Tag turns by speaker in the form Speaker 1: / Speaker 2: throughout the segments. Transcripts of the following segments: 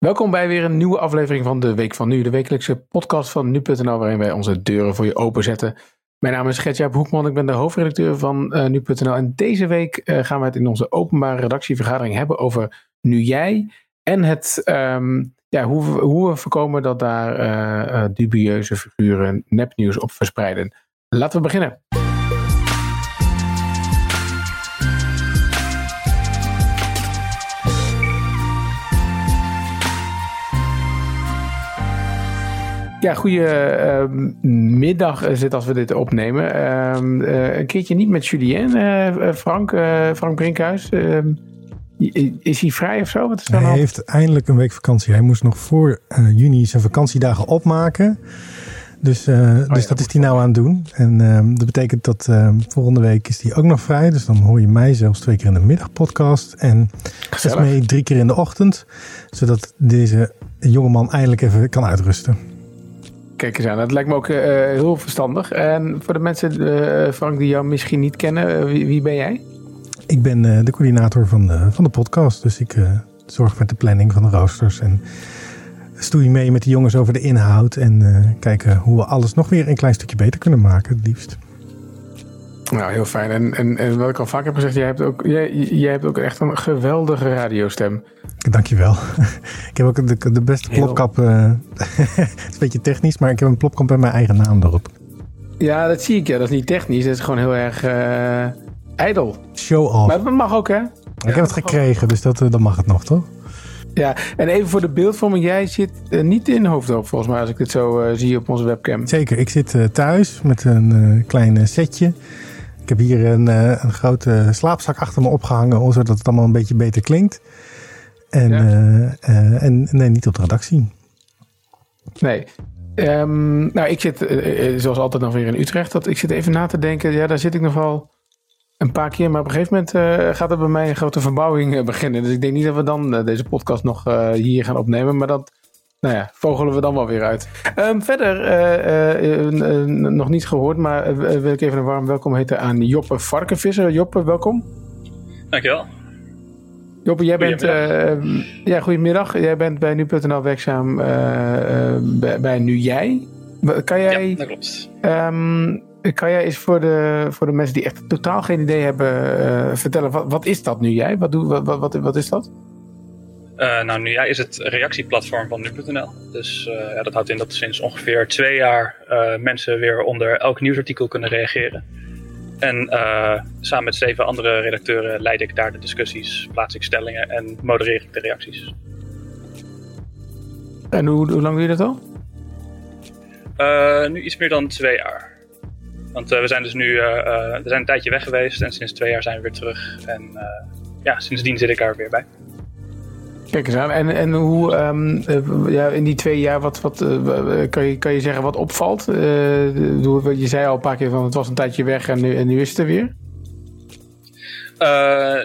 Speaker 1: Welkom bij weer een nieuwe aflevering van de Week van Nu, de wekelijkse podcast van nu.nl, waarin wij onze deuren voor je openzetten. Mijn naam is Gertjaap Hoekman, ik ben de hoofdredacteur van uh, nu.nl en deze week uh, gaan we het in onze openbare redactievergadering hebben over Nu Jij en het, um, ja, hoe, we, hoe we voorkomen dat daar uh, dubieuze figuren nepnieuws op verspreiden. Laten we beginnen. Ja, goedemiddag uh, zit als we dit opnemen. Uh, uh, een keertje niet met Julien, uh, Frank, Frank Brinkhuis. Ehm, is hij vrij of zo? Wat is
Speaker 2: hij heeft eindelijk een week vakantie. Hij moest nog voor juni zijn vakantiedagen opmaken. Dus, oh, dus ja, dat is hij nou aan het doen. En ehm, dat betekent dat volgende week is hij ook nog vrij. Dus dan hoor je mij zelfs twee keer in de middagpodcast. En mee drie keer in de ochtend. Zodat deze jongeman eindelijk even kan uitrusten.
Speaker 1: Kijk eens aan, dat lijkt me ook uh, heel verstandig. En voor de mensen, uh, Frank, die jou misschien niet kennen, wie, wie, ben jij?
Speaker 2: Ik ben de coördinator van de, van de podcast. Dus ik zorg met de planning van de roosters. En stoei mee met de jongens over de inhoud. En kijken hoe we alles nog weer een klein stukje beter kunnen maken, het liefst.
Speaker 1: Nou, heel fijn. En, en, en wat ik al vaak heb gezegd, jij hebt ook, jij, jij hebt ook echt een geweldige radiostem.
Speaker 2: Dankjewel. ik heb ook de, de beste plopkap. Uh, het is een beetje technisch, maar ik heb een plopkap met mijn eigen naam erop.
Speaker 1: Ja, dat zie ik. Ja. Dat is niet technisch. Dat is gewoon heel erg uh, ijdel.
Speaker 2: Show off.
Speaker 1: Maar dat mag ook, hè?
Speaker 2: Ik ja, heb het gekregen, dus dat, uh, dan mag het nog, toch?
Speaker 1: Ja, en even voor de beeldvorming. Jij zit uh, niet in Hoofddorp, volgens mij, als ik dit zo uh, zie op onze webcam.
Speaker 2: Zeker, ik zit uh, thuis met een klein setje. Ik heb hier een, een grote slaapzak achter me opgehangen, zodat het allemaal een beetje beter klinkt. En, ja. en nee, niet op de redactie.
Speaker 1: Nee. Um, nou, ik zit zoals altijd nog weer in Utrecht. Dat, ik zit even na te denken. Ja, daar zit ik nog wel een paar keer. Maar op een gegeven moment uh, gaat er bij mij een grote verbouwing beginnen. Dus ik denk niet dat we dan deze podcast nog hier gaan opnemen. Maar dat, nou ja, vogelen we dan wel weer uit. Um, verder, nog niet gehoord, maar wil ik even een warm welkom heten aan Joppe Varkenvisser. Joppe, welkom.
Speaker 3: Dankjewel.
Speaker 1: Joppe, jij bent, ja, goedemiddag. Jij bent bij nu.nl werkzaam bij, bij Nu Jij. Kan jij...
Speaker 3: Ja, dat klopt.
Speaker 1: Um, kan jij eens voor de, voor de mensen die echt totaal geen idee hebben vertellen, wat, wat is dat nu jij? Wat, doe, wat, wat, wat is dat?
Speaker 3: Uh, nou, nu is het reactieplatform van nu.nl. Dus uh, ja, dat houdt in dat sinds ongeveer twee jaar mensen weer onder elk nieuwsartikel kunnen reageren. En samen met zeven andere redacteuren leid ik daar de discussies, plaats ik stellingen en modereer ik de reacties.
Speaker 1: En hoe, hoe lang doe je dat al?
Speaker 3: nu iets meer dan twee jaar. Want we zijn dus nu we zijn een tijdje weg geweest en sinds twee jaar zijn we weer terug. En ja, sindsdien zit ik daar weer bij.
Speaker 1: Kijk eens aan. En, en hoe, um, ja, in die twee jaar, wat, wat, kan, je, kan je zeggen wat opvalt? je zei al een paar keer van het was een tijdje weg en nu, en nu is het er weer.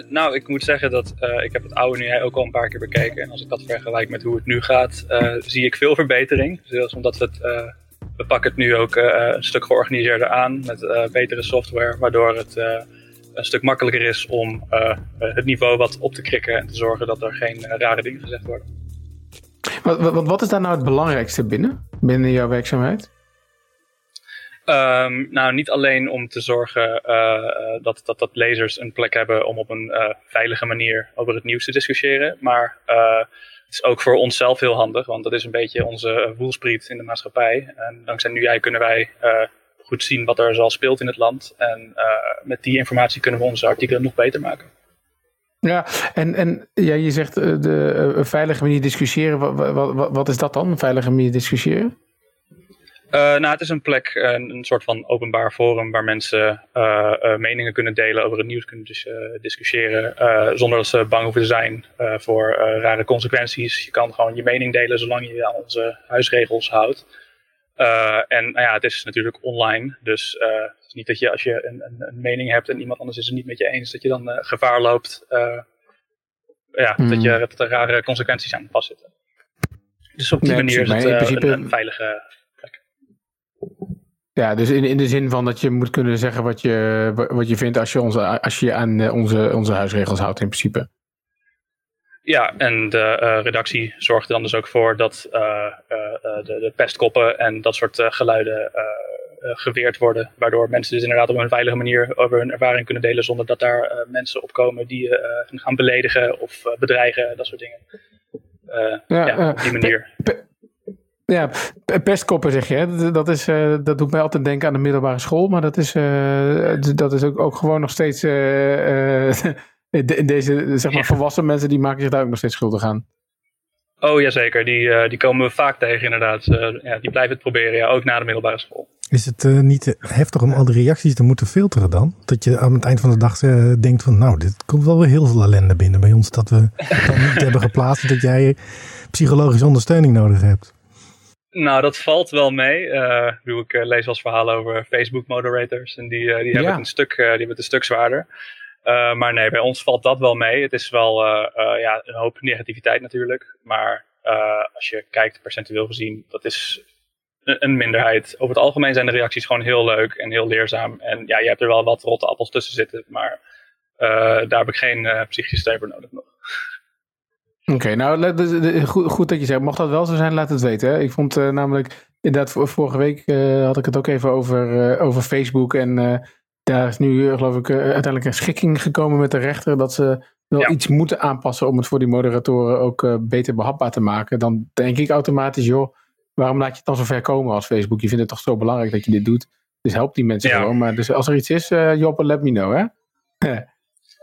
Speaker 3: nou, ik moet zeggen dat ik heb het oude nu ook al een paar keer bekeken. En als ik dat vergelijk met hoe het nu gaat, zie ik veel verbetering. Dus omdat we het we pakken het nu ook uh, een stuk georganiseerder aan met uh, betere software, waardoor het uh, een stuk makkelijker is om het niveau wat op te krikken en te zorgen dat er geen rare dingen gezegd worden.
Speaker 1: Wat, wat, wat, is daar nou het belangrijkste binnen, binnen jouw werkzaamheid?
Speaker 3: Um, nou, niet alleen om te zorgen dat, dat, dat lezers een plek hebben om op een veilige manier over het nieuws te discussiëren, maar het is ook voor onszelf heel handig, want dat is een beetje onze voelspriet in de maatschappij. En dankzij nu jij kunnen wij goed zien wat er zoal speelt in het land. En uh, met die informatie kunnen we onze artikelen nog beter maken.
Speaker 1: Ja, en, en ja, je zegt uh, de uh, veilige manier discussiëren. Wat, wat, wat, is dat dan, een veilige manier discussiëren?
Speaker 3: Uh, nou, het is een plek, een, een, soort van openbaar forum waar mensen uh, uh, meningen kunnen delen over het nieuws, kunnen dus, discussiëren zonder dat ze bang hoeven te zijn voor rare consequenties. Je kan gewoon je mening delen zolang je je aan onze huisregels houdt. En nou ja, het is natuurlijk online, dus het is niet dat je als je een, een, een, mening hebt en iemand anders is het niet met je eens, dat je dan gevaar loopt ja, hmm. dat, je, dat er rare consequenties aan vastzitten. Dus op die manier is het in principe... een, een veilige
Speaker 1: ja, dus in, in de zin van dat je moet kunnen zeggen wat je, wat je vindt als je, onze, als je aan onze, onze huisregels houdt in principe.
Speaker 3: Ja, en de redactie zorgt er dan dus ook voor dat de, de, pestkoppen en dat soort geluiden geweerd worden. Waardoor mensen dus inderdaad op een veilige manier over hun ervaring kunnen delen zonder dat daar mensen op komen die je gaan beledigen of bedreigen, dat soort dingen. ja, ja, op die manier.
Speaker 1: Ja, pestkoppen zeg je. Hè? Dat, is, uh, dat doet mij altijd denken aan de middelbare school. Maar dat is, uh, dat is ook, ook gewoon nog steeds. Uh, deze zeg maar, volwassen mensen die maken zich daar ook nog steeds schuldig aan.
Speaker 3: Oh ja, zeker. Die, die komen we vaak tegen, inderdaad. ja, die blijven het proberen, ja, ook na de middelbare school.
Speaker 2: Is het niet heftig om al die reacties te moeten filteren dan? Dat je aan het eind van de dag denkt van... nou, dit komt wel weer heel veel ellende binnen bij ons... dat we dan niet hebben geplaatst dat jij psychologische ondersteuning nodig hebt.
Speaker 3: Nou, dat valt wel mee. Uh, ik uh, lees wel eens verhalen over Facebook moderators. En die, uh, die, hebben het een stuk, die hebben het een stuk zwaarder. Maar nee, bij ons valt dat wel mee. Het is wel ja, een hoop negativiteit natuurlijk. Maar als je kijkt percentueel gezien, dat is een, een, minderheid. Over het algemeen zijn de reacties gewoon heel leuk en heel leerzaam. En ja, je hebt er wel wat rotte appels tussen zitten. Maar daar heb ik geen psychische steun nodig nog.
Speaker 1: Oké, nou goed, goed, dat je zegt. Mocht dat wel zo zijn, laat het weten. Hè? Ik vond namelijk, inderdaad, vorige week had ik het ook even over, over Facebook. En daar is nu, geloof ik, uiteindelijk een schikking gekomen met de rechter. Dat ze wel iets moeten aanpassen om het voor die moderatoren ook beter behapbaar te maken. Dan denk ik automatisch, joh, waarom laat je het dan zo ver komen als Facebook? Je vindt het toch zo belangrijk dat je dit doet. Dus help die mensen ja. gewoon. Maar dus als er iets is, Joppe, let me know, hè?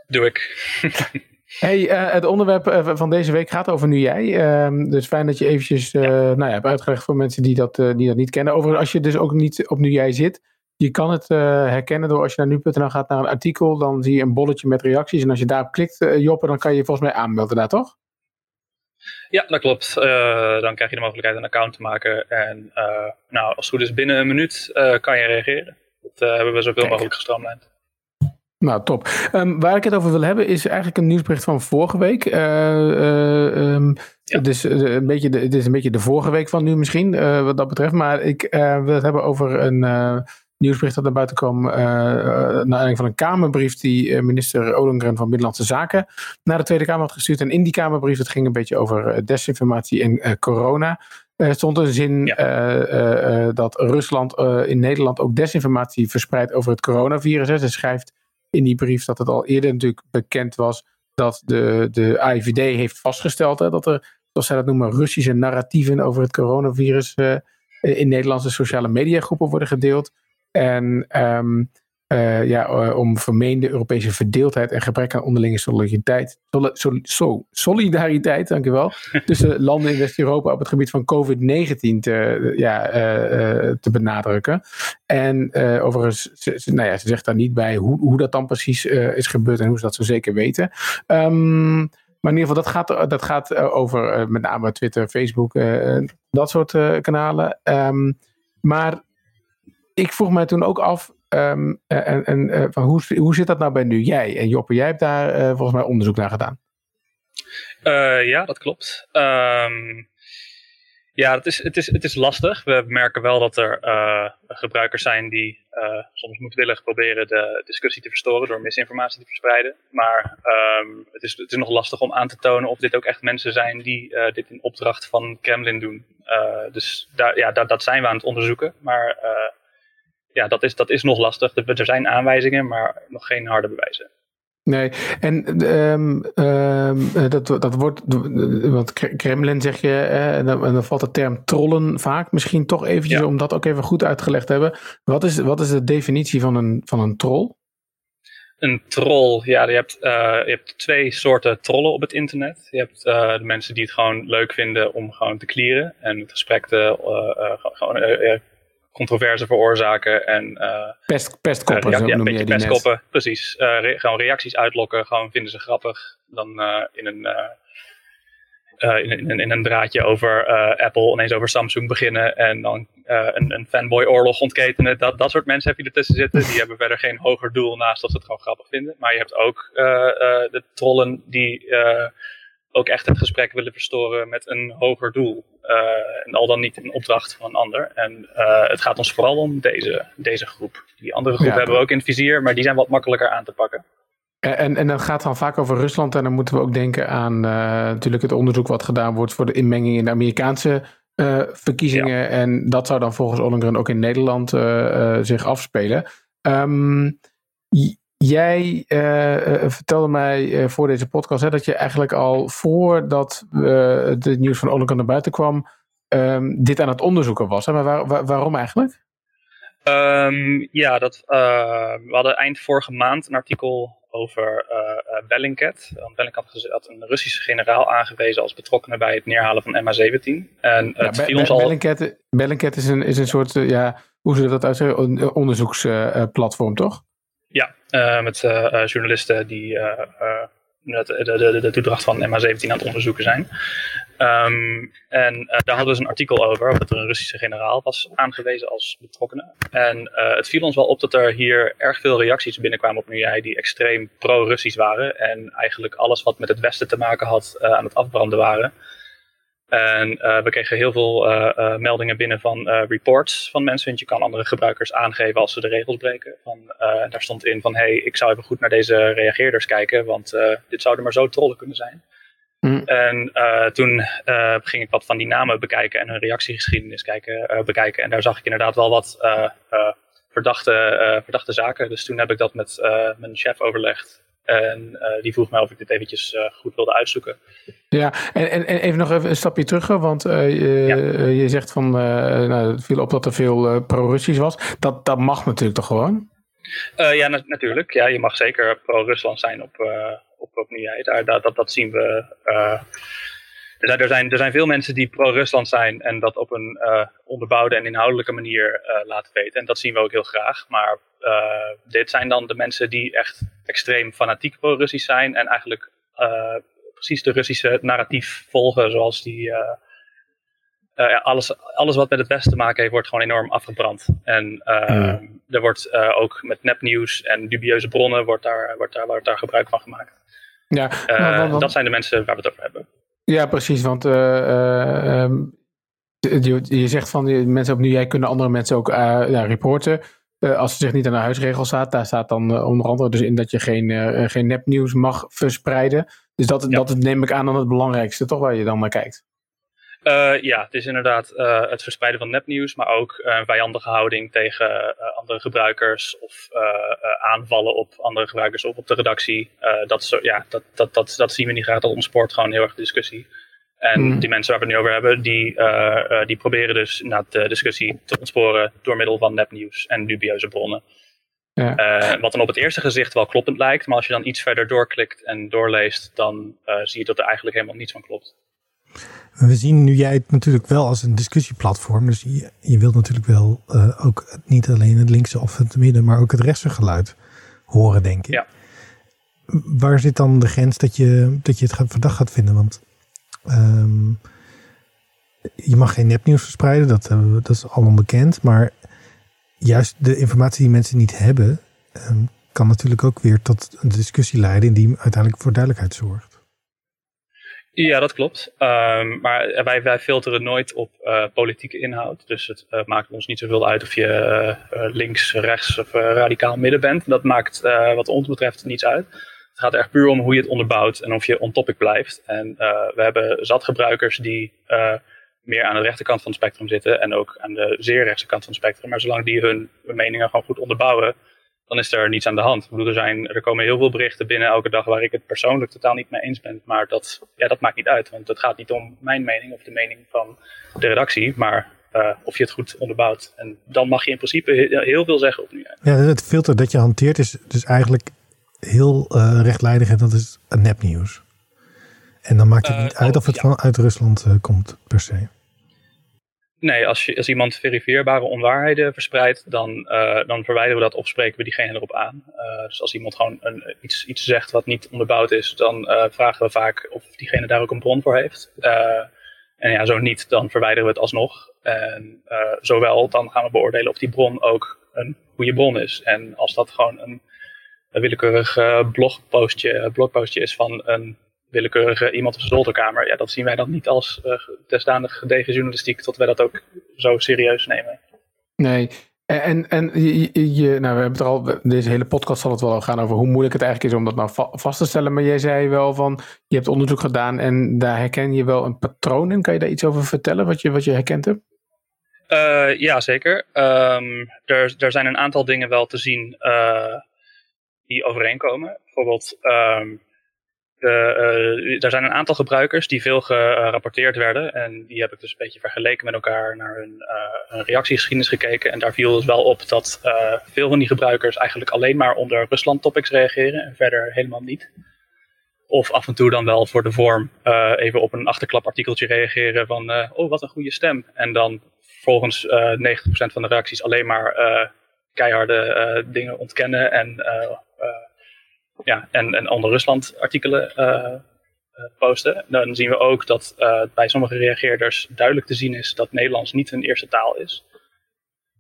Speaker 3: Doe ik.
Speaker 1: Hey, uh, het onderwerp uh, van deze week gaat over nu jij. Uh, dus fijn dat je eventjes uh, nou ja, hebt uitgelegd voor mensen die dat, die dat niet kennen. Overigens, als je dus ook niet op nu jij zit, je kan het herkennen door als je naar nu.nl gaat naar een artikel, dan zie je een bolletje met reacties. En als je daarop klikt, Joppe, dan kan je je volgens mij aanmelden daar, toch?
Speaker 3: Ja, dat klopt. dan krijg je de mogelijkheid een account te maken. En nou, als het goed is, binnen een minuut kan je reageren. Dat hebben we zoveel mogelijk gestroomlijnd.
Speaker 1: Nou, top. Um, waar ik het over wil hebben is eigenlijk een nieuwsbericht van vorige week. Uh, um, ja. dus, uh, een beetje de, het is een beetje de vorige week van nu misschien, wat dat betreft. Maar ik wil het hebben over een nieuwsbericht dat naar buiten kwam. naar aanleiding van een Kamerbrief die minister Olengren van Binnenlandse Zaken naar de Tweede Kamer had gestuurd. En in die Kamerbrief, het ging een beetje over desinformatie en corona. Er stond een zin dat Rusland in Nederland ook desinformatie verspreidt over het coronavirus. Ze schrijft in die brief dat het al eerder natuurlijk bekend was dat de, de AIVD heeft vastgesteld hè, dat er, zoals zij dat noemen, Russische narratieven over het coronavirus uh, in Nederlandse sociale mediagroepen worden gedeeld. En um, uh, ja, uh, om vermeende Europese verdeeldheid en gebrek aan onderlinge solidariteit, sol, sol, solidariteit dankjewel, tussen landen in West-Europa op het gebied van COVID-19 te, ja, uh, te benadrukken. En overigens, ze, nou ja, ze zegt daar niet bij hoe, hoe dat dan precies is gebeurd en hoe ze dat zo zeker weten. Um, maar in ieder geval, dat gaat, dat gaat over met name Twitter, Facebook, dat soort kanalen. Um, maar ik vroeg mij toen ook af, Um, en, en uh, van hoe, hoe zit dat nou bij nu jij? En Joppe, jij hebt daar uh, volgens mij onderzoek naar gedaan.
Speaker 3: Ja, dat klopt. Um, ja, het is, het, is, het is lastig. We merken wel dat er gebruikers zijn die soms moedwillig proberen de discussie te verstoren door misinformatie te verspreiden. Maar um, het, is, het is nog lastig om aan te tonen of dit ook echt mensen zijn die dit in opdracht van Kremlin doen. dus daar, ja, dat, dat zijn we aan het onderzoeken. Maar ja, dat is, dat is nog lastig. Er zijn aanwijzingen, maar nog geen harde bewijzen.
Speaker 1: Nee, en um, um, dat, dat wordt, want Kremlin zeg je, en, dan, en dan valt de term trollen vaak. Misschien toch eventjes om dat ook even goed uitgelegd te hebben. Wat is, wat is de definitie van een, van een troll?
Speaker 3: Een troll, ja, je hebt, uh, je hebt twee soorten trollen op het internet. Je hebt uh, de mensen die het gewoon leuk vinden om gewoon te clearen en het gesprek te, uh, gewoon controverse veroorzaken. En, uh,
Speaker 1: Pest, pestkoppen, uh, ja, noem je die
Speaker 3: pestkoppen, precies. Re gewoon reacties uitlokken, gewoon vinden ze grappig. Dan in een... In een, in, een, draadje over Apple, ineens over Samsung beginnen en dan een, een fanboy-oorlog ontketenen. Dat, dat soort mensen heb je ertussen zitten. Die hebben verder geen hoger doel naast dat ze het gewoon grappig vinden. Maar je hebt ook de trollen die ook echt het gesprek willen verstoren met een hoger doel. Uh, en al dan niet in opdracht van een ander. En uh, het gaat ons vooral om deze, deze groep. Die andere groep hebben we ook in het vizier, maar die zijn wat makkelijker aan te pakken.
Speaker 1: En, en dan gaat het dan vaak over Rusland. En dan moeten we ook denken aan natuurlijk het onderzoek wat gedaan wordt voor de inmenging in de Amerikaanse verkiezingen. En dat zou dan volgens Ollengren ook in Nederland zich afspelen. Um, Jij uh, vertelde mij uh, voor deze podcast hè, dat je eigenlijk al voordat uh, het nieuws van Olenka naar buiten kwam, um, dit aan het onderzoeken was. Hè? Maar waar, waar, waarom eigenlijk?
Speaker 3: Um, ja, dat, we hadden eind vorige maand een artikel over Bellingcat. Bellingcat had een Russische generaal aangewezen als betrokkenen bij het neerhalen van MH17. En het viel ons al...
Speaker 1: Bellingcat, Bellingcat is, een, is een soort, ja, hoe ze dat uitzeggen, een onderzoeksplatform, toch?
Speaker 3: Ja, uh, met uh, journalisten die de, de, de, toedracht van MH17 aan het onderzoeken zijn. Um, en daar hadden we dus een artikel over, dat er een Russische generaal was aangewezen als betrokkenen. En het viel ons wel op dat er hier erg veel reacties binnenkwamen op NUJ die extreem pro-Russisch waren. En eigenlijk alles wat met het Westen te maken had aan het afbranden waren. En uh, we kregen heel veel uh, uh, meldingen binnen van reports van mensen. Want je kan andere gebruikers aangeven als ze de regels breken. Van, daar stond in van, hey, ik zou even goed naar deze reageerders kijken. Want dit zouden maar zo trollen kunnen zijn. Mm. En toen ging ik wat van die namen bekijken en hun reactiegeschiedenis kijken, bekijken. En daar zag ik inderdaad wel wat verdachte, verdachte zaken. Dus toen heb ik dat met mijn chef overlegd. En uh, die vroeg mij of ik dit eventjes uh, goed wilde uitzoeken.
Speaker 1: Ja, en, en, en, even nog even een stapje terug, want uh, je, ja. je, zegt van, nou, het viel op dat er veel pro-Russisch was. Dat, dat mag natuurlijk toch gewoon?
Speaker 3: ja, na natuurlijk. Ja, je mag zeker pro-Rusland zijn op, op, op Daar, dat, dat, zien we. Er, zijn, er zijn veel mensen die pro-Rusland zijn en dat op een onderbouwde en inhoudelijke manier laten weten. En dat zien we ook heel graag. Maar dit zijn dan de mensen die echt extreem fanatiek pro-Russisch zijn en eigenlijk uh, precies de Russische narratief volgen zoals die... Uh, uh, alles, alles wat met het Westen te maken heeft, wordt gewoon enorm afgebrand. En mm. er wordt ook met nepnieuws en dubieuze bronnen wordt daar, wordt daar, wordt daar gebruik van gemaakt. Ja, want, dat zijn de mensen waar we het over hebben.
Speaker 1: Ja, precies. Want um, je, je, zegt van die mensen opnieuw, jij kunnen andere mensen ook ja, reporten. Als het zich niet aan de huisregels staat, daar staat dan onder andere dus in dat je geen, geen nepnieuws mag verspreiden. Dus dat, ja. dat neem ik aan dan het belangrijkste, toch, waar je dan naar kijkt?
Speaker 3: Ja, het is inderdaad het verspreiden van nepnieuws, maar ook een vijandige houding tegen andere gebruikers of aanvallen op andere gebruikers of op de redactie. dat, zo, ja, dat, dat, dat, dat zien we niet graag, dat ontsport gewoon heel erg discussie. En mm. die mensen waar we het nu over hebben, die, die proberen dus na de discussie te ontsporen door middel van nepnieuws en dubieuze bronnen. Ja. Wat dan op het eerste gezicht wel kloppend lijkt, maar als je dan iets verder doorklikt en doorleest, dan zie je dat er eigenlijk helemaal niets van klopt.
Speaker 2: We zien nu jij het natuurlijk wel als een discussieplatform, dus je, je wilt natuurlijk wel ook niet alleen het linkse of het midden, maar ook het rechtse geluid horen, denk ik. Ja. Waar zit dan de grens dat je, dat je het verdacht gaat vinden? Want Um, je mag geen nepnieuws verspreiden, dat, dat is al onbekend. Maar juist de informatie die mensen niet hebben, um, kan natuurlijk ook weer tot een discussie leiden die uiteindelijk voor duidelijkheid zorgt.
Speaker 3: Ja, dat klopt. Um, maar wij, wij filteren nooit op uh, politieke inhoud. Dus het uh, maakt ons niet zoveel uit of je uh, links, rechts of radicaal midden bent. Dat maakt wat ons betreft niets uit. Het gaat echt puur om hoe je het onderbouwt en of je on topic blijft. En we hebben zat gebruikers die meer aan de rechterkant van het spectrum zitten en ook aan de zeer rechtse kant van het spectrum. Maar zolang die hun meningen gewoon goed onderbouwen, dan is er niets aan de hand. Ik bedoel, er, zijn, er komen heel veel berichten binnen elke dag waar ik het persoonlijk totaal niet mee eens ben. Maar dat, ja, dat maakt niet uit, want het gaat niet om mijn mening of de mening van de redactie, maar uh, of je het goed onderbouwt. En dan mag je in principe heel veel zeggen op nu.
Speaker 2: Ja, het filter dat je hanteert is dus eigenlijk heel uh, rechtlijnig en dat is nepnieuws. En dan maakt het niet uh, uit of het ja. van uit Rusland komt per se.
Speaker 3: Nee, als, je, als iemand verifieerbare onwaarheden verspreidt, dan, uh, dan verwijderen we dat of spreken we diegene erop aan. Uh, dus als iemand gewoon een, iets, iets zegt wat niet onderbouwd is, dan uh, vragen we vaak of diegene daar ook een bron voor heeft. en ja, zo niet, dan verwijderen we het alsnog. En zowel, dan gaan we beoordelen of die bron ook een goede bron is. En als dat gewoon een een willekeurig blogpostje, blogpostje is van een willekeurige iemand op zijn zolderkamer. Ja, dat zien wij dan niet als uh, gedegen journalistiek, tot wij dat ook zo serieus nemen.
Speaker 1: Nee, En, en je, je, nou, we hebben het er al, deze hele podcast zal het wel gaan over hoe moeilijk het eigenlijk is om dat nou vast te stellen. Maar jij zei wel van, je hebt onderzoek gedaan en daar herken je wel een patroon in. Kan je daar iets over vertellen, wat je, wat je herkend hebt?
Speaker 3: Uh, ja, zeker. Um, er, er zijn een aantal dingen wel te zien uh, die overeenkomen. Bijvoorbeeld, um, uh, er zijn een aantal gebruikers die veel gerapporteerd werden. En die heb ik dus een beetje vergeleken met elkaar naar hun, hun reactiegeschiedenis gekeken. En daar viel dus wel op dat veel van die gebruikers eigenlijk alleen maar onder Rusland topics reageren en verder helemaal niet. Of af en toe dan wel voor de vorm even op een achterklapartikeltje reageren van, oh wat een goede stem. En dan volgens uh, 90% van de reacties alleen maar keiharde dingen ontkennen en, ja, en, en onder Rusland artikelen posten. Dan zien we ook dat bij sommige reageerders duidelijk te zien is dat Nederlands niet hun eerste taal is.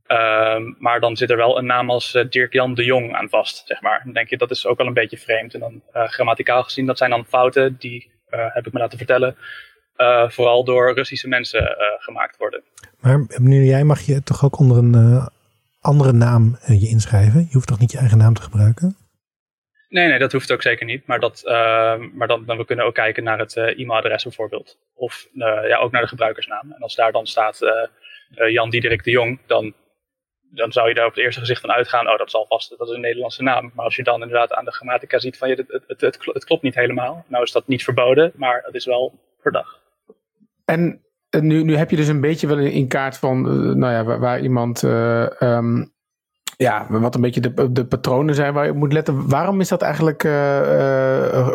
Speaker 3: Um, maar dan zit er wel een naam als Dirk-Jan de Jong aan vast, zeg maar. Dan denk je, dat is ook wel een beetje vreemd. En dan grammaticaal gezien, dat zijn dan fouten, die heb ik me laten vertellen, vooral door Russische mensen gemaakt worden.
Speaker 2: Maar meneer, jij mag je toch ook onder een andere naam je inschrijven? Je hoeft toch niet je eigen naam te gebruiken?
Speaker 3: Nee, nee, dat hoeft ook zeker niet. Maar, dat, maar dan, dan we kunnen ook kijken naar het e-mailadres bijvoorbeeld. Of ja, ook naar de gebruikersnaam. En als daar dan staat Jan Diederik de Jong, dan, dan zou je daar op het eerste gezicht van uitgaan. Oh, dat zal vast, dat is een Nederlandse naam. Maar als je dan inderdaad aan de grammatica ziet van je, het, het, het, klopt niet helemaal. Nou is dat niet verboden, maar het is wel verdacht.
Speaker 1: En eh, nu, nu heb je dus een beetje wel in kaart van, nou ja, waar, iemand, um, ja, wat een beetje de, de patronen zijn waar je op moet letten. Waarom is dat eigenlijk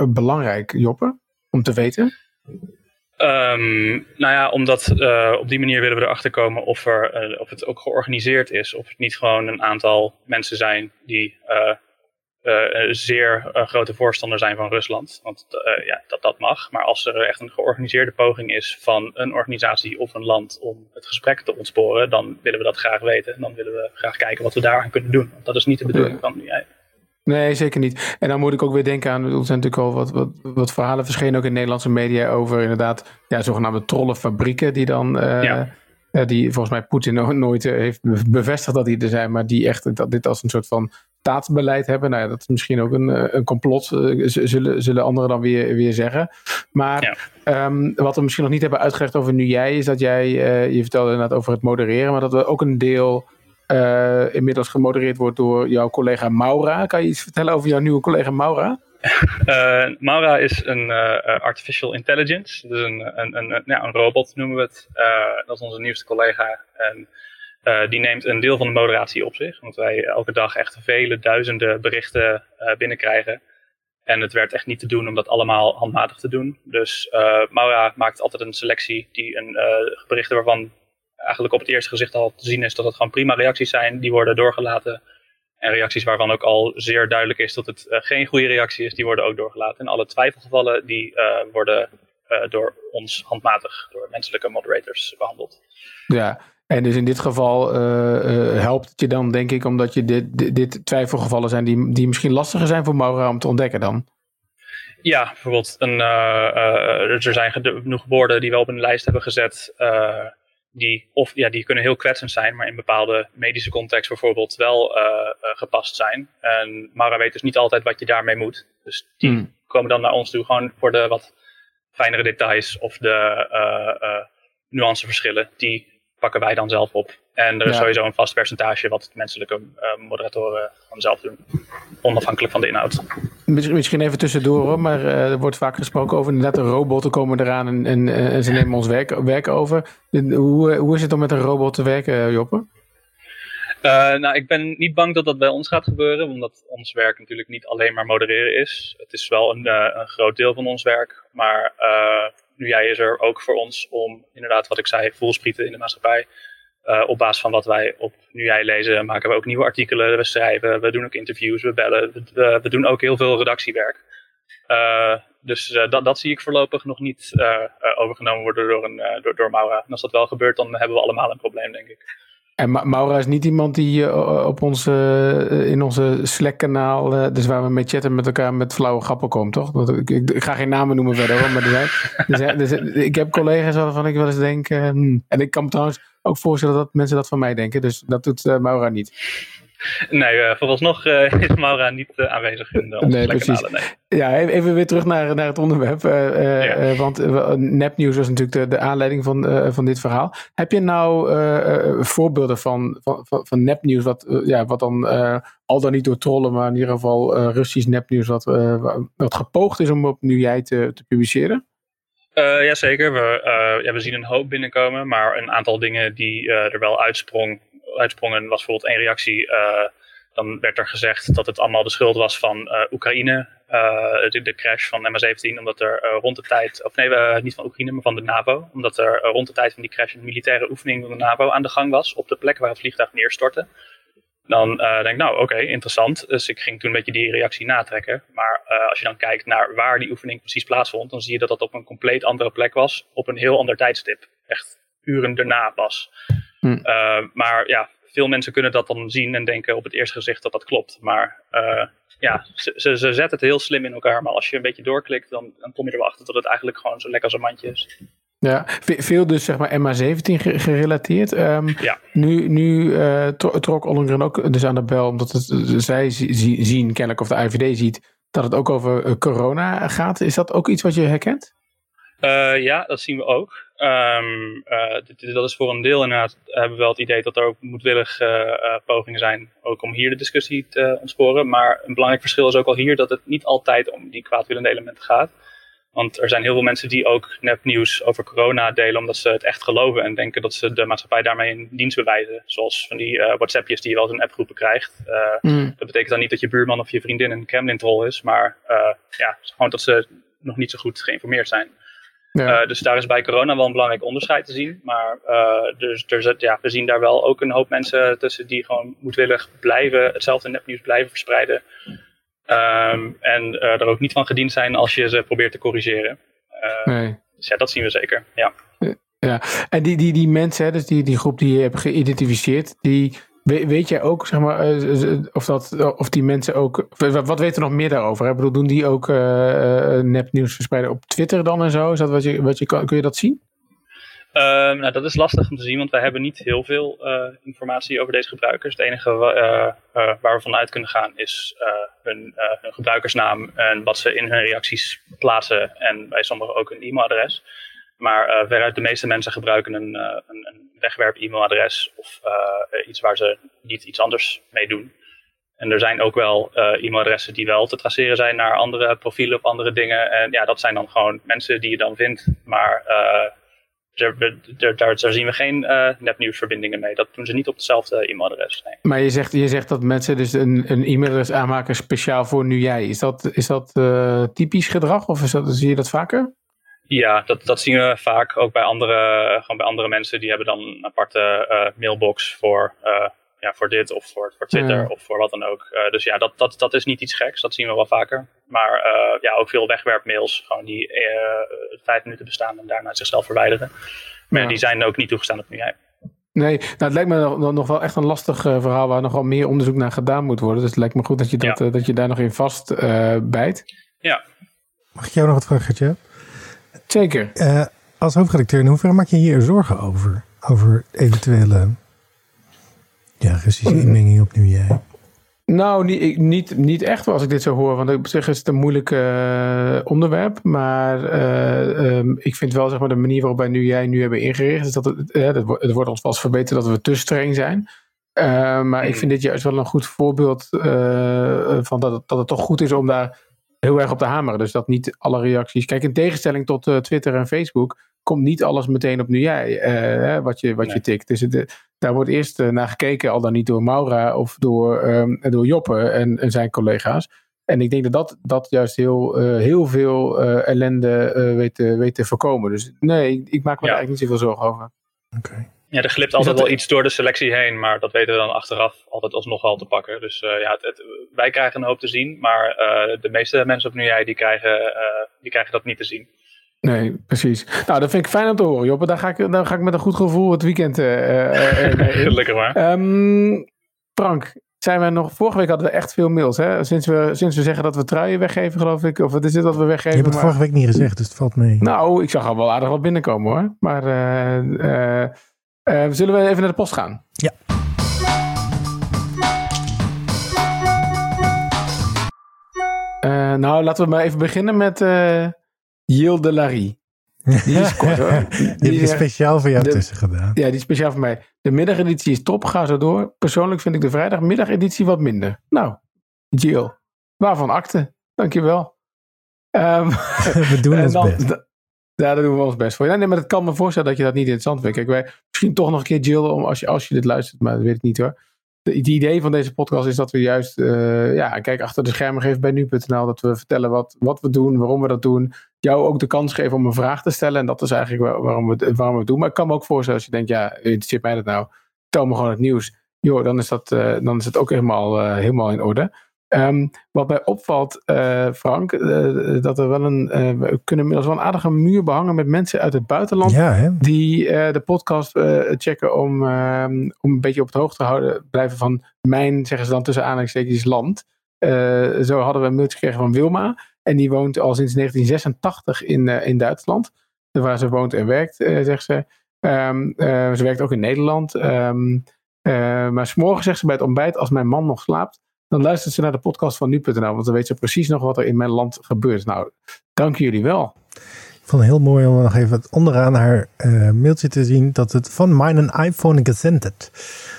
Speaker 1: belangrijk, Joppe, om te weten?
Speaker 3: Um, nou ja, omdat op die manier willen we erachter komen of, er, of het ook georganiseerd is. Of het niet gewoon een aantal mensen zijn die uh, zeer uh, grote voorstander zijn van Rusland. Want uh, ja, dat, dat mag. Maar als er echt een georganiseerde poging is van een organisatie of een land om het gesprek te ontsporen, dan willen we dat graag weten. En dan willen we graag kijken wat we daaraan kunnen doen. Want dat is niet de bedoeling van nu.
Speaker 1: Nee, zeker niet. En dan moet ik ook weer denken aan, er zijn natuurlijk al wat, wat, wat verhalen verschenen ook in Nederlandse media over inderdaad ja, zogenaamde trollenfabrieken die dan... Ja. Die volgens mij Poetin nooit heeft bevestigd dat die er zijn, maar die echt dat dit als een soort van staatsbeleid hebben. Nou ja, dat is misschien ook een, eh, een complot, eh, zullen, zullen anderen dan weer, weer zeggen. Maar ehm, wat we misschien nog niet hebben uitgelegd over nu jij, is dat jij, uh, je vertelde inderdaad over het modereren, maar dat er ook een deel uh, inmiddels gemodereerd wordt door jouw collega Maura. Kan je iets vertellen over jouw nieuwe collega Maura?
Speaker 3: Uh, Maura is een uh, artificial intelligence, dus een, een, een, ja, een robot noemen we het. Dat is onze nieuwste collega. En die neemt een deel van de moderatie op zich. Want wij elke dag echt vele duizenden berichten binnenkrijgen. En het werd echt niet te doen om dat allemaal handmatig te doen. Dus Maura maakt altijd een selectie die een berichten waarvan eigenlijk op het eerste gezicht al te zien is dat het gewoon prima reacties zijn. Die worden doorgelaten. En reacties waarvan ook al zeer duidelijk is dat het geen goede reactie is, die worden ook doorgelaten. En alle twijfelgevallen die worden door ons handmatig, door menselijke moderators behandeld.
Speaker 1: Ja, en dus in dit geval helpt het je dan, denk ik, omdat je dit, dit, twijfelgevallen zijn die, die misschien lastiger zijn voor Maura om te ontdekken dan?
Speaker 3: Ja, bijvoorbeeld, een, er zijn genoeg woorden die we op een lijst hebben gezet, die, of, ja, die kunnen heel kwetsend zijn, maar in bepaalde medische context bijvoorbeeld wel gepast zijn. En Maura weet dus niet altijd wat je daarmee moet. Dus die hmm. komen dan naar ons toe gewoon voor de wat fijnere details of de nuanceverschillen die pakken wij dan zelf op. En er is sowieso een vast percentage wat menselijke uh, moderatoren van zelf doen. Onafhankelijk van de inhoud.
Speaker 1: Misschien even tussendoor hoor, maar uh, er wordt vaak gesproken over inderdaad de robotten komen eraan en, en, eh, en ze nemen ons werk, werk over. Hoe, hoe is het om met een robot te werken, Joppe?
Speaker 3: Uh, nou, ik ben niet bang dat dat bij ons gaat gebeuren, omdat ons werk natuurlijk niet alleen maar modereren is. Het is wel een, een groot deel van ons werk, maar nu jij is er ook voor ons om inderdaad wat ik zei, voelsprieten in de maatschappij. Uh, op basis van wat wij op nu jij lezen, maken we ook nieuwe artikelen, we schrijven, we doen ook interviews, we bellen, we, doen ook heel veel redactiewerk. Uh, dus uh, dat, dat zie ik voorlopig nog niet overgenomen worden door, een, door, door Maura. En als dat wel gebeurt, dan hebben we allemaal een probleem, denk ik.
Speaker 1: En Maura is niet iemand die uh, op onze, uh, in onze Slack-kanaal, uh, dus waar we mee chatten met elkaar met flauwe grappen komt, toch? Ik, ik, ik, ga geen namen noemen verder, hoor, maar er zijn, er ik heb collega's waarvan ik wel eens denk, hmm. en ik kan trouwens ook voorstellen dat mensen dat van mij denken. Dus dat doet Maura niet.
Speaker 3: Nee, uh, vooralsnog uh, is Maura niet uh, aanwezig in de nee, precies. Nee.
Speaker 1: Ja, even weer terug naar, naar het onderwerp. Ja. want nepnieuws was natuurlijk de, de aanleiding van, van dit verhaal. Heb je nou voorbeelden van, van, van, van nepnieuws wat, ja, wat dan al dan niet door trollen, maar in ieder geval Russisch nepnieuws wat, wat gepoogd is om op nu jij te, te publiceren?
Speaker 3: Uh, Jazeker, we, ja, we zien een hoop binnenkomen, maar een aantal dingen die er wel uitsprong, uitsprongen was bijvoorbeeld één reactie. Uh, dan werd er gezegd dat het allemaal de schuld was van uh, Oekraïne. Uh, de, de, crash van MH17. Omdat er rond de tijd, of nee, niet van Oekraïne, maar van de NAVO. Omdat er rond de tijd van die crash een militaire oefening van de NAVO aan de gang was. Op de plek waar het vliegtuig neerstortte. Dan denk ik, nou oké, interessant. Dus ik ging toen een beetje die reactie natrekken. Maar als je dan kijkt naar waar die oefening precies plaatsvond. Dan zie je dat dat op een compleet andere plek was. Op een heel ander tijdstip. Echt uren daarna pas. Hm. Uh, maar ja, veel mensen kunnen dat dan zien en denken op het eerste gezicht dat dat klopt. Maar uh, ja, ze, ze, ze zetten het heel slim in elkaar. Maar als je een beetje doorklikt, dan, dan kom je er wel achter dat het eigenlijk gewoon zo lekker als een mandje is.
Speaker 1: Ja, veel dus zeg maar MA17 gerelateerd. Um, ja. Nu, nu uh, trok Ollengren ook dus aan de bel, omdat het, zij zien kennelijk, of de IVD ziet, dat het ook over corona gaat. Is dat ook iets wat je herkent?
Speaker 3: Uh, ja, dat zien we ook. Um, uh, dat is voor een deel inderdaad, hebben we wel het idee dat er ook moedwillig uh, pogingen zijn, ook om hier de discussie te ontsporen. Maar een belangrijk verschil is ook al hier dat het niet altijd om die kwaadwillende elementen gaat. Want er zijn heel veel mensen die ook nepnieuws over corona delen omdat ze het echt geloven en denken dat ze de maatschappij daarmee in dienst bewijzen. Zoals van die WhatsAppjes die je wel eens in appgroepen krijgt. Mm. Dat betekent dan niet dat je buurman of je vriendin een Kremlin-troll is, maar ja, gewoon dat ze nog niet zo goed geïnformeerd zijn. Ja. Uh, dus daar is bij corona wel een belangrijk onderscheid te zien. Maar uh, dus, er, ja, we zien daar wel ook een hoop mensen tussen die gewoon moedwillig blijven, hetzelfde nepnieuws blijven verspreiden. Um, en uh, er ook niet van gediend zijn als je ze probeert te corrigeren. nee. Dus ja, dat zien we zeker. Ja.
Speaker 1: Ja, en die, die, die mensen, hè, dus die, die groep die je hebt geïdentificeerd, die, weet jij ook, zeg maar, uh, of, dat, of die mensen ook. Wat weten we nog meer daarover? Ik bedoel, doen die ook uh, nepnieuws verspreiden op Twitter dan en zo? Is dat wat je, wat je, kun je dat zien?
Speaker 3: Uh, nou, dat is lastig om te zien, want wij hebben niet heel veel informatie over deze gebruikers. Het enige waar we vanuit kunnen gaan is hun, hun, gebruikersnaam en wat ze in hun reacties plaatsen. En bij sommigen ook een e-mailadres. Maar veruit de meeste mensen gebruiken een, een wegwerp-e-mailadres of uh, iets waar ze niet iets anders mee doen. En er zijn ook wel e-mailadressen die wel te traceren zijn naar andere profielen of andere dingen. En ja, dat zijn dan gewoon mensen die je dan vindt. Maar daar, daar, zien we geen nepnieuwsverbindingen mee. Dat doen ze niet op hetzelfde e-mailadres.
Speaker 1: Maar je zegt, je zegt dat mensen dus een, een e-mailadres aanmaken speciaal voor nu jij. Is dat, is dat typisch gedrag of is dat, zie je dat vaker?
Speaker 3: Ja, dat, dat zien we vaak ook bij andere, gewoon bij andere mensen. Die hebben dan een aparte uh, mailbox voor, uh, ja, voor dit of voor, voor Twitter of voor wat dan ook. Uh, dus ja, dat, dat, dat is niet iets geks. Dat zien we wel vaker. Maar ja, ook veel wegwerpmails. Gewoon die vijf minuten bestaan en daarna zichzelf verwijderen. Maar ja. die zijn ook niet toegestaan op nu.
Speaker 1: Nee, nou, het lijkt me nog, nog wel echt een lastig verhaal waar nog wel meer onderzoek naar gedaan moet worden. Dus het lijkt me goed dat je, dat, dat je daar nog in vast bijt.
Speaker 3: Ja.
Speaker 2: Mag ik jou nog wat vragen,
Speaker 1: Zeker.
Speaker 2: Uh, als hoofdredacteur, in hoeverre maak je hier zorgen over? Over eventuele ja, Russische mm. inmenging op nu jij?
Speaker 1: Nou, niet, niet, niet echt als ik dit zo hoor. Want op zich is het een moeilijk uh, onderwerp. Maar uh, um, ik vind wel zeg maar, de manier waarop wij nu jij nu hebben ingericht. Is dat het, het, wordt, het wordt ons vast verbeterd dat we te streng zijn. maar ik mm. vind dit juist wel een goed voorbeeld van dat het, dat het toch goed is om daar heel erg op de hamer. Dus dat niet alle reacties. Kijk, in tegenstelling tot uh, Twitter en Facebook komt niet alles meteen op nu jij, uh, wat, je, wat je tikt. Dus het, eh, daar wordt eerst uh, naar gekeken, al dan niet door Maura of door, um, door Joppe en, en, zijn collega's. En ik denk dat dat, dat juist heel, heel veel ellende weet, weet te voorkomen. Dus nee, ik, ik maak me ja. er eigenlijk niet zoveel zorgen over.
Speaker 3: Oké. Ja, er glipt altijd wel iets door de selectie heen, maar dat weten we dan achteraf altijd alsnog wel te pakken. Dus uh, ja, het, wij krijgen een hoop te zien, maar uh, de meeste mensen op nu die krijgen, uh, die krijgen dat niet te zien.
Speaker 1: Nee, precies. Nou, dat vind ik fijn om te horen, Joppe. Dan ga ik, dan ga ik met een goed gevoel het weekend
Speaker 3: Gelukkig maar.
Speaker 1: Um, Frank, zijn we nog... Vorige week hadden we echt veel mails, hè? Sinds we, sinds we zeggen dat we truien weggeven, geloof ik. Of wat is het dat we weggeven? Je
Speaker 2: hebt het vorige week niet gezegd, dus het valt mee.
Speaker 1: Nou, ik zag al wel aardig wat binnenkomen, hoor. Maar... Uh, zullen we even naar de post gaan?
Speaker 2: Ja.
Speaker 1: Uh, nou, laten we maar even beginnen met uh, Yilde Larry.
Speaker 2: Die is kort hoor. Die, die is speciaal voor jou de, tussen gedaan.
Speaker 1: Ja, die is speciaal voor mij. De middageditie is top, ga zo door. Persoonlijk vind ik de vrijdagmiddageditie wat minder. Nou, Jill, waarvan akte? Dankjewel. Um,
Speaker 2: we doen ons dan, best.
Speaker 1: Ja, daar doen we ons best voor. Ja, nee, maar het kan me voorstellen dat je dat niet interessant vindt. Kijk, wij, misschien toch nog een keer Jill, om, als, je, als je dit luistert, maar dat weet ik niet hoor. Het idee van deze podcast is dat we juist, uh, ja, kijk, achter de schermen geven bij nu.nl. Dat we vertellen wat, wat we doen, waarom we dat doen. Jou ook de kans geven om een vraag te stellen. En dat is eigenlijk waarom we, waarom we het doen. Maar ik kan me ook voorstellen als je denkt, ja, interesseert mij dat nou? Tel me gewoon het nieuws. Joh, dan is, dat, uh, dan is het ook helemaal, uh, helemaal in orde. Um, wat mij opvalt, uh, Frank, uh, dat er wel een. Uh, we kunnen inmiddels wel een aardige muur behangen met mensen uit het buitenland.
Speaker 2: Ja,
Speaker 1: die de podcast checken om, um, om een beetje op het hoogte te houden, blijven van mijn, zeggen ze dan tussen aanhalingstekens, land. zo hadden we een mailtje gekregen van Wilma. En die woont al sinds 1986 in, in Duitsland. Waar ze woont en werkt, zegt ze. Um, ze werkt ook in Nederland. maar s'morgen zegt ze bij het ontbijt, als mijn man nog slaapt dan luistert ze naar de podcast van nu.nl, want dan weet ze precies nog wat er in mijn land gebeurt. Nou, dank jullie wel.
Speaker 2: Ik vond het heel mooi om nog even onderaan haar uh, mailtje te zien dat het van mijn iPhone gezendet.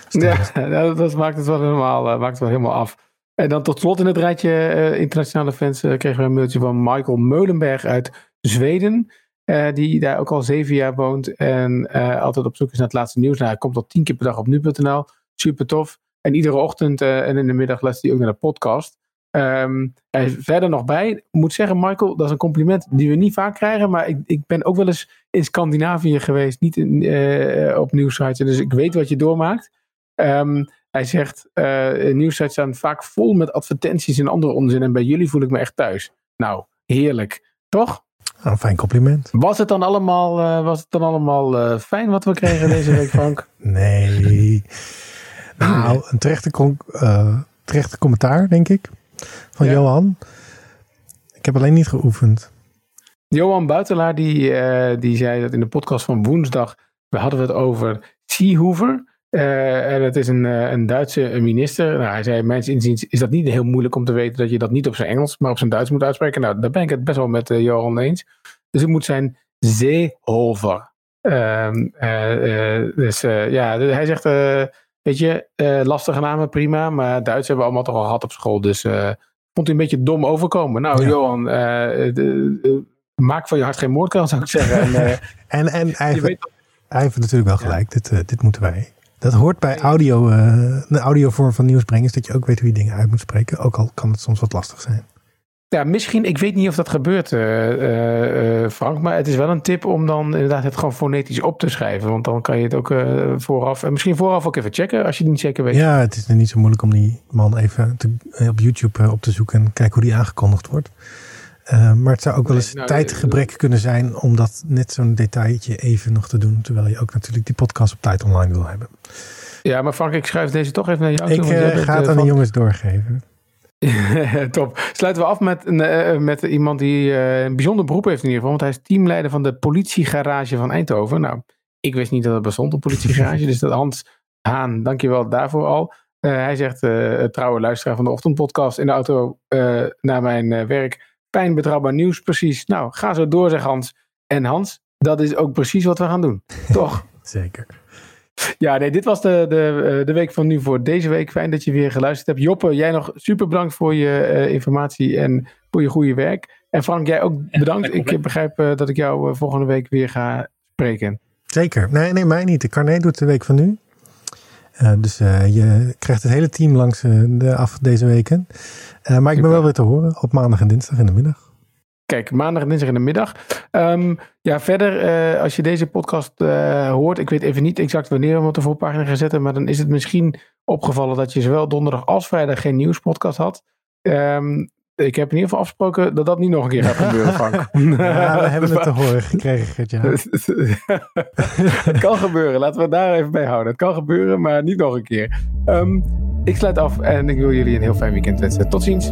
Speaker 1: Ja, dat maakt het wel helemaal, uh, maakt het wel helemaal af. En dan tot slot in het rijtje uh, internationale fans kregen we een mailtje van Michael Meulenberg uit Zweden. die daar ook al zeven jaar woont en altijd op zoek is naar het laatste nieuws. Nou, hij komt al tien keer per dag op nu.nl. Super tof. En iedere ochtend uh, en in de middag luistert hij ook naar de podcast. Um, verder nog bij. Ik moet zeggen, Michael, dat is een compliment die we niet vaak krijgen. Maar ik, ik ben ook wel eens in Scandinavië geweest, niet in, uh, op nieuwsites. Dus ik weet wat je doormaakt. Um, hij zegt, uh, nieuwsites staan vaak vol met advertenties en andere onzin. En bij jullie voel ik me echt thuis. Nou, heerlijk. Toch?
Speaker 2: een fijn compliment.
Speaker 1: Was het dan allemaal, uh, was het dan allemaal fijn wat we kregen deze week, Frank?
Speaker 2: nee. Nou, een terechte, uh, terechte commentaar, denk ik, van Johan. Ik heb alleen niet geoefend.
Speaker 1: Johan Buitelaar, die, uh, die zei dat in de podcast van woensdag, we hadden het over Seehofer. Uh, en het is een, een Duitse minister. Nou, hij zei, mijns inziens is dat niet heel moeilijk om te weten dat je dat niet op zijn Engels, maar op zijn Duits moet uitspreken. Nou, daar ben ik het best wel met Johan eens. Dus het moet zijn Seehofer. Ehm, dus ja, hij zegt Weet je, uh, lastige namen, prima. Maar Duits hebben we allemaal toch al gehad op school. Dus uh, vond hij een beetje dom overkomen. Nou, Johan, uh, maak van je hart geen moordkans, zou ik zeggen.
Speaker 2: En, en, en hij, heeft, hij heeft natuurlijk wel gelijk. Dit, dit moeten wij. Dat hoort bij audio, de audiovorm van nieuws brengen. Is dat je ook weet hoe je dingen uit moet spreken. Ook al kan het soms wat lastig zijn.
Speaker 1: Ja, misschien, ik weet niet of dat gebeurt, uh, uh, Frank, maar het is wel een tip om dan inderdaad het gewoon fonetisch op te schrijven. Want dan kan je het ook vooraf, en misschien vooraf ook even checken als je het niet zeker weet.
Speaker 2: Ja, het is niet zo moeilijk om die man even te, op YouTube op te zoeken en kijken hoe die aangekondigd wordt. maar het zou ook wel eens nou, tijdgebrek kunnen zijn om dat net zo'n detailtje even nog te doen. Terwijl je ook natuurlijk die podcast op tijd online wil hebben.
Speaker 1: Ja, maar Frank, ik schrijf deze toch even naar jou
Speaker 2: toe. Ik ga het aan de jongens doorgeven.
Speaker 1: Top. Sluiten we af met, uh, met iemand die uh, een bijzonder beroep heeft in ieder geval. Want hij is teamleider van de politiegarage van Eindhoven. Nou, ik wist niet dat het bestond, een politiegarage. dus dat Hans Haan, dankjewel daarvoor al. Uh, hij zegt, trouwe luisteraar van de ochtendpodcast in de auto naar mijn werk. Pijn betrouwbaar nieuws, precies. Nou, ga zo door, zegt Hans. En Hans, dat is ook precies wat we gaan doen. Toch?
Speaker 2: Zeker.
Speaker 1: Ja, nee, dit was de, de, eh, de week van nu voor deze week. Fijn dat je weer geluisterd hebt. Joppe, jij nog super bedankt voor je uh, informatie en voor je goede werk. En Frank, jij ook bedankt. ik begrijp uh, dat ik jou uh, volgende week weer ga spreken.
Speaker 2: Zeker. Nee, nee, mij niet. De Carnet doet de week van nu. dus je krijgt het hele team langs de af deze weken. maar ik ben wel weer te horen op maandag en dinsdag in de middag.
Speaker 1: Kijk, maandag en dinsdag in de middag. Um, ja, verder, uh, als je deze podcast uh, hoort, ik weet even niet exact wanneer we hem op de voorpagina gaan zetten, maar dan is het misschien opgevallen dat je zowel donderdag als vrijdag geen nieuwspodcast had. Um, ik heb in ieder geval afgesproken dat dat niet nog een keer gaat gebeuren, Frank.
Speaker 2: ja, we hebben het te horen gekregen, Gertja.
Speaker 1: het kan gebeuren, laten we het daar even bij houden. Het kan gebeuren, maar niet nog een keer. Um, ik sluit af en ik wil jullie een heel fijn weekend wensen. Tot ziens.